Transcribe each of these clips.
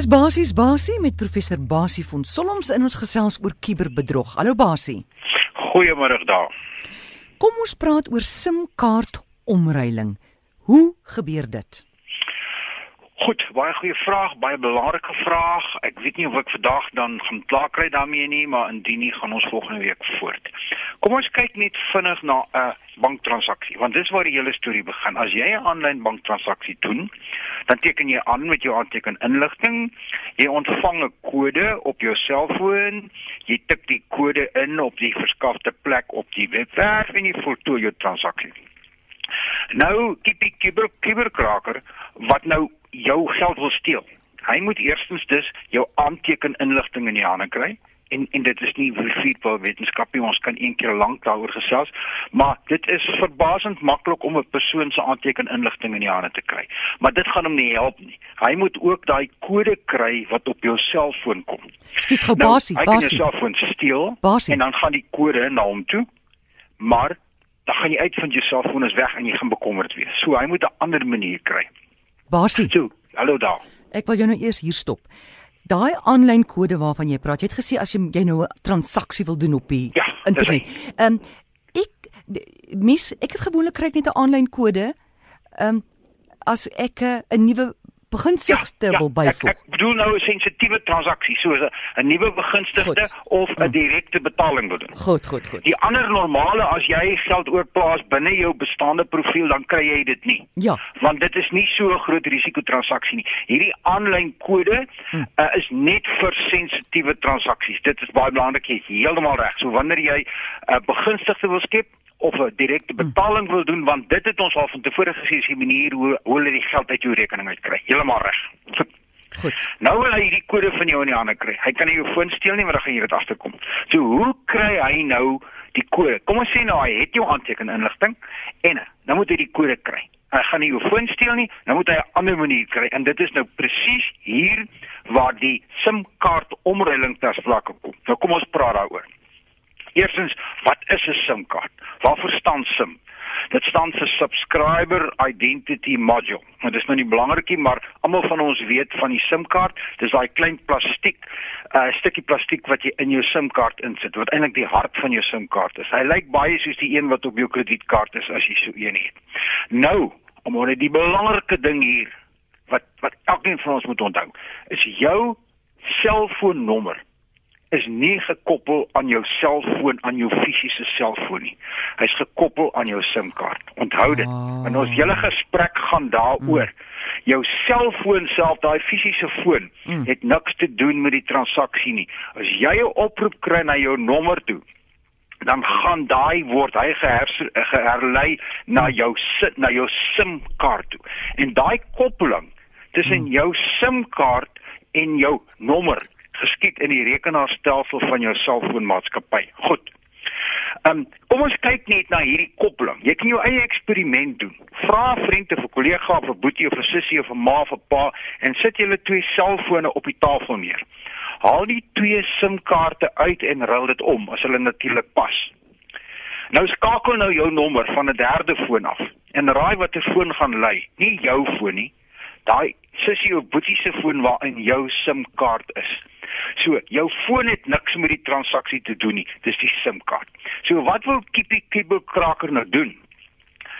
Is basies Basie met professor Basie van Solms in ons gesels oor kuberbedrog. Hallo Basie. Goeiemôre daar. Kom ons praat oor SIM-kaart omruiling. Hoe gebeur dit? Goed, baie goeie vraag, baie belangrike vraag. Ek weet nie of ek vandag dan gaan klaar kry daarmee nie, maar indien nie, gaan ons volgende week voort. Kom ons kyk net vinnig na 'n banktransaksie, want dis waar die hele storie begin. As jy 'n aanlyn banktransaksie doen, dan teken jy aan met jou aanteken inligting. Jy ontvang 'n kode op jou selfoon. Jy tik die kode in op die verskafte plek op die webwerf en jy voltooi jou transaksie. Nou, die kiberkraker wat nou jou geld wil steel. Hy moet eerstens dus jou aanteken inligting in die hande kry en en dit is nie verifiseer wetenskap nie ons kan een keer lank daaroor gesels maar dit is verbasend maklik om 'n persoon se aanteken inligting in die hande te kry maar dit gaan hom nie help nie hy moet ook daai kode kry wat op jou selfoon kom Skus gou nou, basie basie hy kan jou selfoon steel basie. en dan gaan die kode na hom toe maar dan gaan jy uit van jou selfoon is weg en jy gaan bekommerd wees so hy moet 'n ander manier kry Basie. So, hallo daar. Ek wil jou nou eers hier stop. Daai aanlyn kode waarvan jy praat, jy het gesê as jy jy nou 'n transaksie wil doen op die ja, internet. Ehm um, ek mis ek het gewoonlik kry net 'n aanlyn kode. Ehm um, as ek 'n nuwe begunstigde ja, ja, wil byvoeg. Ek, ek bedoel nou 'n sensitiewe transaksie soos 'n nuwe begunstigde of 'n mm. direkte betaling wil doen. Goed, goed, goed. Die ander normale as jy geld oorplaas binne jou bestaande profiel, dan kry jy dit nie. Ja. Want dit is nie so 'n groot risiko transaksie nie. Hierdie aanlyn kode mm. uh, is net vir sensitiewe transaksies. Dit is baie belangrik, jy heeltemal reg. So wanneer jy 'n uh, begunstigde wil skep, of 'n direkte betaling wil doen want dit het ons al van tevore gesê is die manier hoe hoe hulle die geld uit jou rekening uitkry. Heeltemal reg. Goed. Nou wil hy hierdie kode van jou in die hande kry. Hy kan nie jou foon steel nie, maar dan gaan jy dit agterkom. So hoe kry hy nou die kode? Kom ons sê nou hy het jou aanteken inligting en dan moet hy die kode kry. Hy gaan nie jou foon steel nie, dan moet hy 'n ander manier kry en dit is nou presies hier waar die SIM-kaart omruiling ter sprake kom. Nou kom ons praat daaroor. Eerstens, wat is 'n SIM-kaart? Waarvoor staan SIM? Dit staan vir Subscriber Identity Module. Nou dis nou nie belangrikie, maar almal van ons weet van die SIM-kaart. Dis daai klein plastiek, 'n uh, stukkie plastiek wat jy in jou SIM-kaart insit, wat eintlik die hart van jou SIM-kaart is. Hy lyk baie soos die een wat op jou kredietkaart is as jy so een het. Nou, om oor die belangrike ding hier wat wat elkeen van ons moet onthou, is jou selfoonnommer is nie gekoppel aan jou selfoon aan jou fisiese selfoon nie. Hy's gekoppel aan jou SIM-kaart. Onthou dit. Oh. En ons hele gesprek gaan daaroor. Mm. Jou selfoon self, daai fisiese foon, mm. het niks te doen met die transaksie nie. As jy 'n oproep kry na jou nommer toe, dan gaan daai word hy geherlei na mm. jou sit na jou SIM-kaart toe. En daai koppeling tussen mm. jou SIM-kaart en jou nommer geskied in die rekenaarstelsel van jou selfoonmaatskappy. Goed. Ehm um, kom ons kyk net na hierdie koppeling. Jy kan jou eie eksperiment doen. Vra 'n vriend of 'n kollega of 'n boetie of 'n sussie of 'n ma of 'n pa en sit julle twee selfone op die tafel neer. Haal die twee SIM-kaarte uit en ruil dit om as hulle natuurlik pas. Nou skakel nou jou nommer van 'n derde foon af en raai watter foon gaan lei. Nie jou foon nie. Daai sussie of boetie se foon waarin jou SIM-kaart is. So, jou foon het niks met die transaksie te doen nie. Dis die SIM-kaart. So, wat wil Kippie Kibbelkraker nou doen?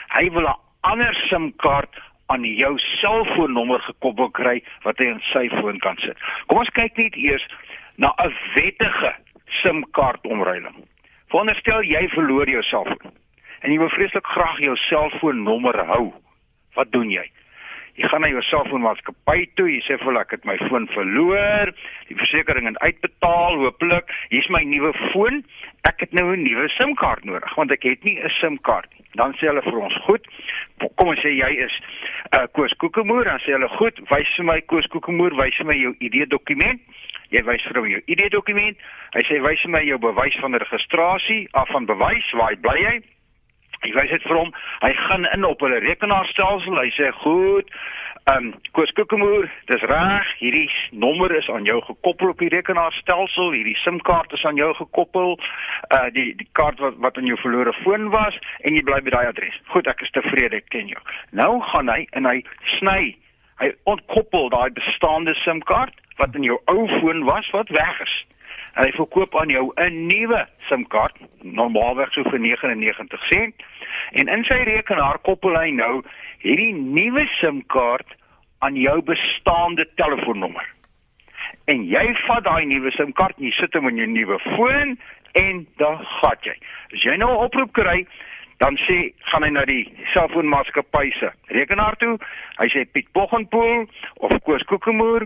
Hy wil 'n ander SIM-kaart aan jou selfoonnommer gekoppel kry wat hy in sy foon kan sit. Kom ons kyk net eers na 'n wettige SIM-kaart omruiling. Veronderstel jy verloor jou selfoon en jy wil vreeslik graag jou selfoonnommer hou. Wat doen jy? Jy gaan na jou selfoonmaatskappy toe, jy sê vir hulle ek het my foon verloor, die versekerings het uitbetaal, hooplik, hier's my nuwe foon. Ek het nou 'n nuwe SIM-kaart nodig want ek het nie 'n SIM-kaart nie. Dan sê hulle vir ons, "Goed. Kom ons sê jy is uh, Koos Kokemoer." Dan sê hulle, "Goed, wys vir my Koos Kokemoer, wys vir my jou ID-dokument." Jy wys vir hom jou ID-dokument. Hy sê, "Wys vir my jou bewys van registrasie, af van bewys, waar bly jy?" Ek wys dit vir hom. Hy gaan in op hulle rekenaarstelsel. Hy sê, "Goed. Ehm um, Koos Kokemoer, dis reg. Hierdie nommer is aan jou gekoppel op die rekenaarstelsel. Hierdie SIM-kaart is aan jou gekoppel. Uh die die kaart wat wat in jou verlore foon was en jy bly by daai adres. Goed, ek is tevrede, ek ken jou. Nou gaan hy en hy sny. Hy ontkoppel daai bestaande SIM-kaart wat in jou ou foon was wat weg is. En hy verkoop aan jou 'n nuwe SIM-kaart, normaalweg so vir 99 sent. En in sy rekenaar koppel hy nou hierdie nuwe SIM-kaart aan jou bestaande telefoonnommer. En jy vat daai nuwe SIM-kaart en jy sit hom in jou nuwe foon en dan gaan jy. As jy nou 'n oproep kry, dan sê gaan hy na die selfoonmaatskappy se rekenaar toe. Hy sê Piet Boggenpoel of Koos Kokemoer,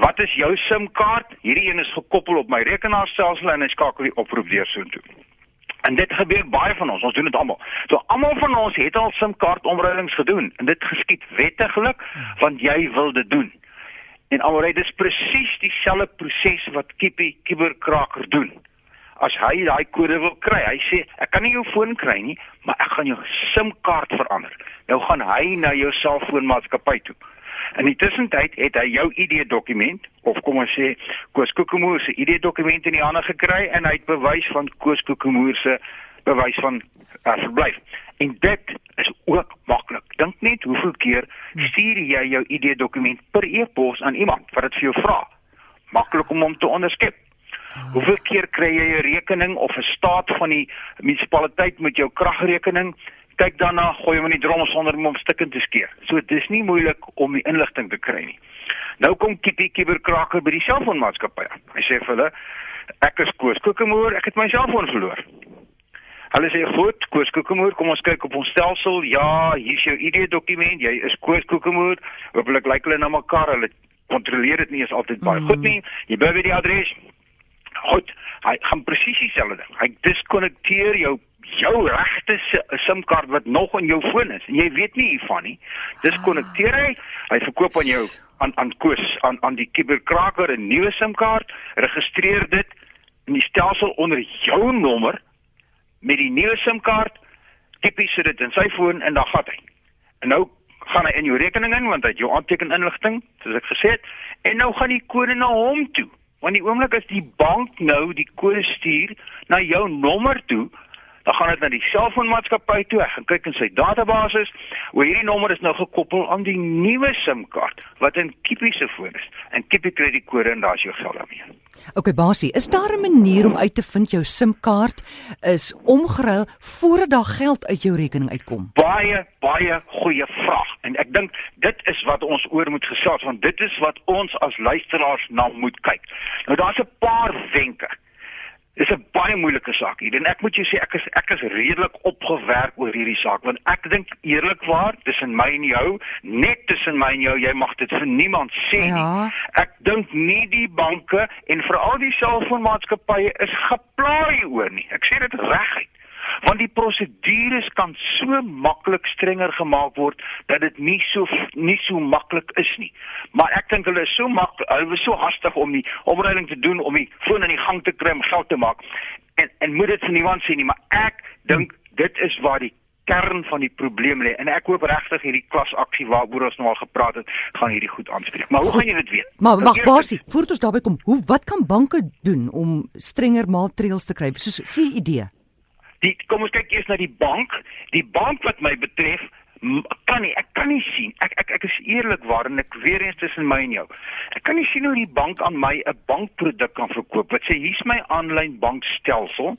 wat is jou SIM-kaart? Hierdie een is gekoppel op my rekenaarstelsel en hy skakel die oproep deur soontoe. En dit gebeur baie van ons. Ons doen dit almal. So almal van ons het al SIM-kaart omruilings gedoen en dit geskied wettiglik want jy wil dit doen. En alreeds presies dieselfde proses wat Kippie Kiberkraker doen as hy daai kode wil kry. Hy sê ek kan nie jou foon kry nie, maar ek gaan jou SIM-kaart verander. Nou gaan hy na jou selfoonmaatskappy toe. In die tussentyd het hy jou ID-dokument of kom ons sê Koos Kokemoer se ID-dokument in die hande gekry en hy het bewys van Koos Kokemoer se bewys van uh, verblyf. En dit is ook maklik. Dink net hoeveel keer stuur jy jou ID-dokument per e-pos aan iemand wat dit vir jou vra. Maklik om hom te onderskep. Hoeveel keer kry jy 'n rekening of 'n staat van die munisipaliteit met jou kragrekening? Kyk daarna, gooi hom in die drom sonder om hom stukkend te skeer. So dis nie moeilik om die inligting te kry nie. Nou kom Kippie Kiberkraker by die selfoonmaatskappy. Hy sê vir hulle: "Ek is Koos Kokemoer, ek het my selfoon verloor." Hulle sê: "Goed, Koos Kokemoer, kom ons kyk op ons stelsel. Ja, hier is jou ID-dokument. Jy is Koos Kokemoer. Hoopelik lyk hulle na mekaar. Hulle kontroleer dit nie is altyd baie mm. goed nie. Jy bly by die adres. Goed, hy gaan presies dieselfde ding. Hy diskonnekteer jou jou regte SIM-kaart wat nog in jou foon is en jy weet nie hiervan nie. Diskonnekteer hy, hy verkoop aan jou aan aan koers aan aan die kiberkraker 'n nuwe SIM-kaart, registreer dit in die stelsel onder jou nommer met die nuwe SIM-kaart, tipies sit dit in sy foon en dan gaan hy. En nou gaan hy in jou rekening in want hy het jou aanteken inligting, soos ek gesê het, en nou gaan die kode na hom toe. Want die oomblik as die bank nou die kode stuur na jou nommer toe, dan gaan dit na die selfoonmaatskappy toe. Ek gaan kyk in sy database. Hoe hierdie nommer is nou gekoppel aan die nuwe SIM-kaart wat in Kippie se foon is. En Kippie kry die kode en daar's jou geld daarmee. OK Basie, is daar 'n manier om uit te vind jou SIM-kaart is omgeruil voordat daar geld uit jou rekening uitkom? Baie baie goeie vraag. En ek dink dit is wat ons oor moet gesels want dit is wat ons as luisteraars na moet kyk. Nou daar's 'n paar wenke. Dis 'n baie moeilike saak hier en ek moet jou sê ek is ek is redelik opgewerk oor hierdie saak want ek dink eerlikwaar tussen my en jou net tussen my en jou jy mag dit vir niemand sê ja. nie. Ek dink nie die banke en veral die selfoonmaatskappye is geplaai oor nie. Ek sê dit reguit want die prosedures kan so maklik strenger gemaak word dat dit nie so nie so maklik is nie. Maar ek dink hulle is so maklik, hulle is so hastig om die omruiling te doen om die foon in die gang te kry om geld te maak. En en moet dit vir niemand sê nie, maar ek dink dit is waar die kern van die probleem lê en ek hoop regtig hierdie klasaksie waaroor ons nou al gepraat het gaan hierdie goed aanspreek. Maar hoe gaan jy dit weet? Maar wag basie, voordat ons daarby kom, hoe wat kan banke doen om strenger maatreëls te kry? Soos gee idee. Die kom ons kyk eers na die bank. Die bank wat my betref kan nie ek kan nie sien. Ek ek ek is eerlikwaar en ek weer eens tussen my en jou. Ek kan nie sien hoe die bank aan my 'n bankproduk kan verkoop wat sê hier's my aanlyn bankstelsel.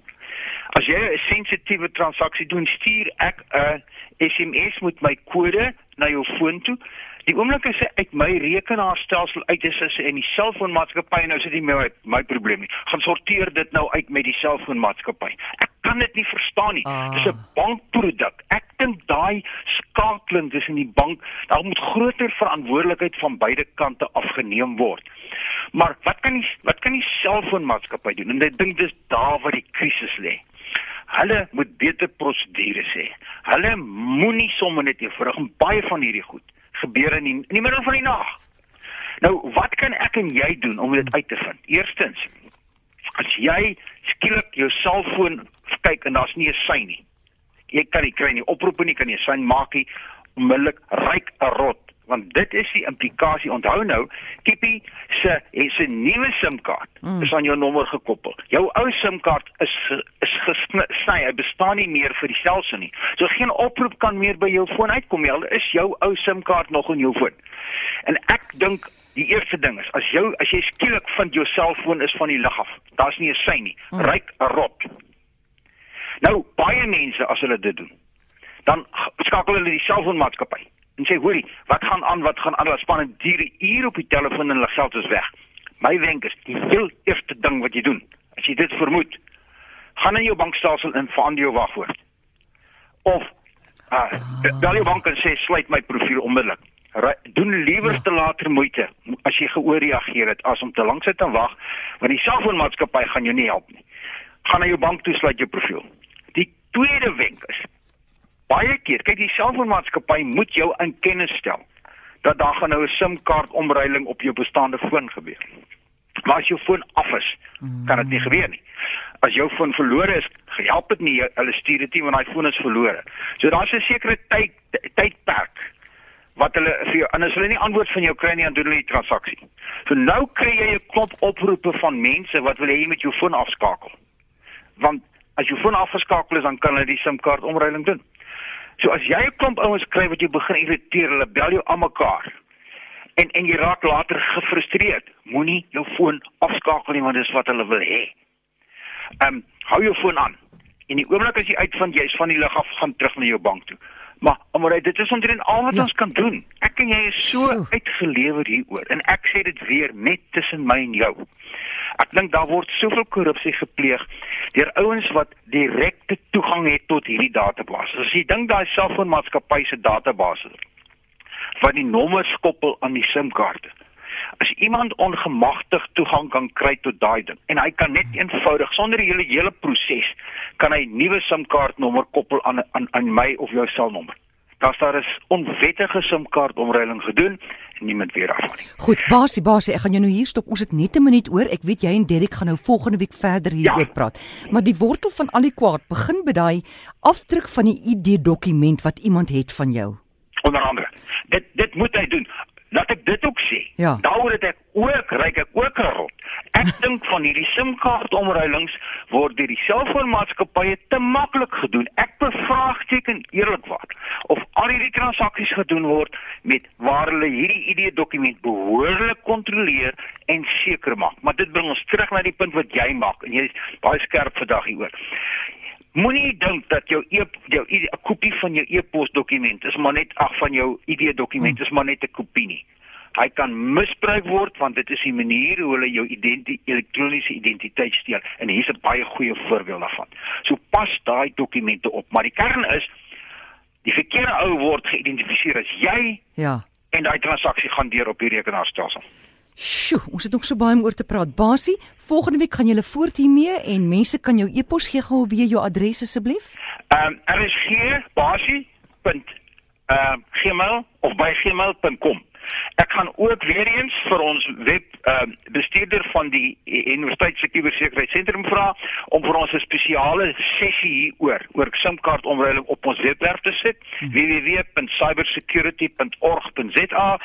As jy 'n sensitiewe transaksie doen, stuur ek 'n SMS met my kode na jou foon toe. Die oomblik as ek my rekenaarstelsel uit is as in die selfoonmaatskappy nou sit nie my my probleem nie. Gaan sorteer dit nou uit met die selfoonmaatskappy. Ek kan dit nie verstaan nie. Ah. Dis 'n bankproduk. Ek dink daai skakeling tussen die bank, daar moet groter verantwoordelikheid van beide kante afgeneem word. Maar wat kan die wat kan die selfoonmaatskappy doen? En ek dink dis daar waar die krisis lê. Hulle moet beter prosedures hê. Hulle moenie sommer net eenvoudig baie van hierdie goed gebeur in die, in die middel van die nag. Nou, wat kan ek en jy doen om dit uit te vind? Eerstens, as jy skielik jou selfoon kyk en daar's nie 'n sein nie. Jy kan nie kry nie oproepe nie, kan nie sein maak nie. Onmiddellik ryk 'n rot want dit is die implikasie. Onthou nou, Kippie se 'n nuwe SIM-kaart mm. is aan jou nommer gekoppel. Jou ou SIM-kaart is is gesny. Hy bestaan nie meer vir die selfs nie. So geen oproep kan meer by jou foon uitkom nie. Al is jou ou SIM-kaart nog in jou foon. En ek dink Die eerste ding is as jou as jy skielik vind jou selfoon is van die lug af. Daar's nie 'n sein nie. Mm. Ryk 'n rot. Nou baie mense as hulle dit doen, dan skakel hulle die selfoonmaatskappy en sê hoorie, wat gaan aan? Wat gaan aan? Hulle span diere uur op die telefoon en hulle geld is weg. My wenk is die heel eerste ding wat jy doen, as jy dit vermoed, gaan in jou bankstelsel en verander jou wagwoord. Of uh, bel jou bank en sê sluit my profiel onmiddellik. Doen liewer Ja. te later moeite as jy geoorreageer het as om te lank sit en wag, want die selfoonmaatskappy gaan jou nie help nie. Gaan na jou bank toe sluit jou profiel. Tweede wenk is baie keer, kyk die selfoonmaatskappy moet jou in kennis stel dat daar gaan nou 'n SIM-kaart omruiling op jou bestaande foon gebeur. Maar as jou foon af is, kan dit nie gebeur nie. As jou foon verlore is, help dit nie hulle stuur dit nie want daai foon is verlore. So daar's 'n sekere tyd tydperk wat hulle vir jou en as hulle nie antwoord van jou kry nie, dan doen hulle die transaksie. So nou kry jy 'n klomp oproepe van mense wat wil hê jy moet jou foon afskakel. Want as jou foon afgeskakel is, dan kan hulle die SIM-kaart omruiling doen. So as jy 'n klomp ouens kry wat jou begin irriteer, hulle bel jou almekaar. En en jy raak later gefrustreerd. Moenie jou foon afskakel nie want dis wat hulle wil hê. Ehm um, hou jou foon aan. En die oomblik as jy uitvind jy is van die lug af, gaan terug na jou bank toe. Maar maar dit is omtrent al wat Ja. ons kan doen. Ek en jy is so Sjoe. uitgelewer hieroor en ek sê dit weer net tussen my en jou. Ek dink daar word soveel korrupsie gepleeg deur ouens wat direkte toegang het tot hierdie database. As jy dink daai selfoonmaatskappy se database wat die nommers koppel aan die SIM-kaarte. As iemand ongemagtig toegang kan kry tot daai ding en hy kan net eenvoudig sonder die hele hele proses kan hy nuwe SIM-kaartnommer koppel aan aan aan my of jou selnommer. Daar's daar is onwettige SIM-kaart omruiling gedoen en niemand weet daarvan nie. Goed, basie, basie, ek gaan jou nou hier stop. Ons het net 'n minuut oor. Ek weet jy en Derek gaan nou volgende week verder hieroor Ja. praat. Maar die wortel van al die kwaad begin by daai afdruk van die ID-dokument wat iemand het van jou. onder andere. Dit dit moet hy doen. Laat ek dit ook sê. Ja. Daaroor het ek ook ryk ek ook 'n rot. Ek dink van hierdie SIM-kaart omruilings word deur die selfoonmaatskappye te maklik gedoen. Ek bevraagteken eerlikwaar of al hierdie transaksies gedoen word met waar hulle hierdie ID-dokument behoorlik kontroleer en seker maak. Maar dit bring ons terug na die punt wat jy maak en jy is baie skerp vandag hieroor. Moenie dink dat jou e jou 'n kopie van jou e-pos dokument is maar net ag van jou ID dokument is maar net 'n kopie nie. Hy kan misbruik word want dit is die manier hoe hulle jou identi elektroniese identiteit steel en hier's 'n baie goeie voorbeeld daarvan. So pas daai dokumente op, maar die kern is die verkeerde ou word geïdentifiseer as jy Ja. en daai transaksie gaan deur op die rekenaarstelsel. Sjoe, ons het nog so baie om oor te praat. Basie, volgende week gaan julle voort hiermee en mense kan jou e-pos gee gou weer jou adres asseblief. Ehm um, RSG basie. Ehm gmail of by gmail.com. Ek gaan ook weer eens vir ons web ehm uh, bestuurder van die Universiteit se Kubersekuriteit vra om vir ons 'n spesiale sessie hieroor oor SIM-kaart omruiling op ons webwerf te sit Mhm. www.cybersecurity.org.za.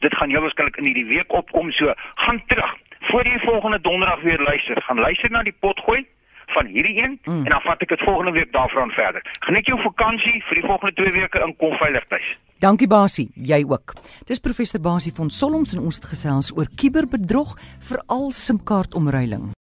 Dit gaan heel waarskynlik in hierdie week opkom, so gaan terug. Voor jy volgende donderdag weer luister, gaan luister na die potgooi van hierdie een Mm. en dan vat ek dit volgende week daarvan verder. Geniet jou vakansie vir die volgende 2 weke in kom veilig tuis. Dankie Basie, jy ook. Dis professor Basie van Solms en ons het gesels oor kuberbedrog, veral SIM-kaartomruiling.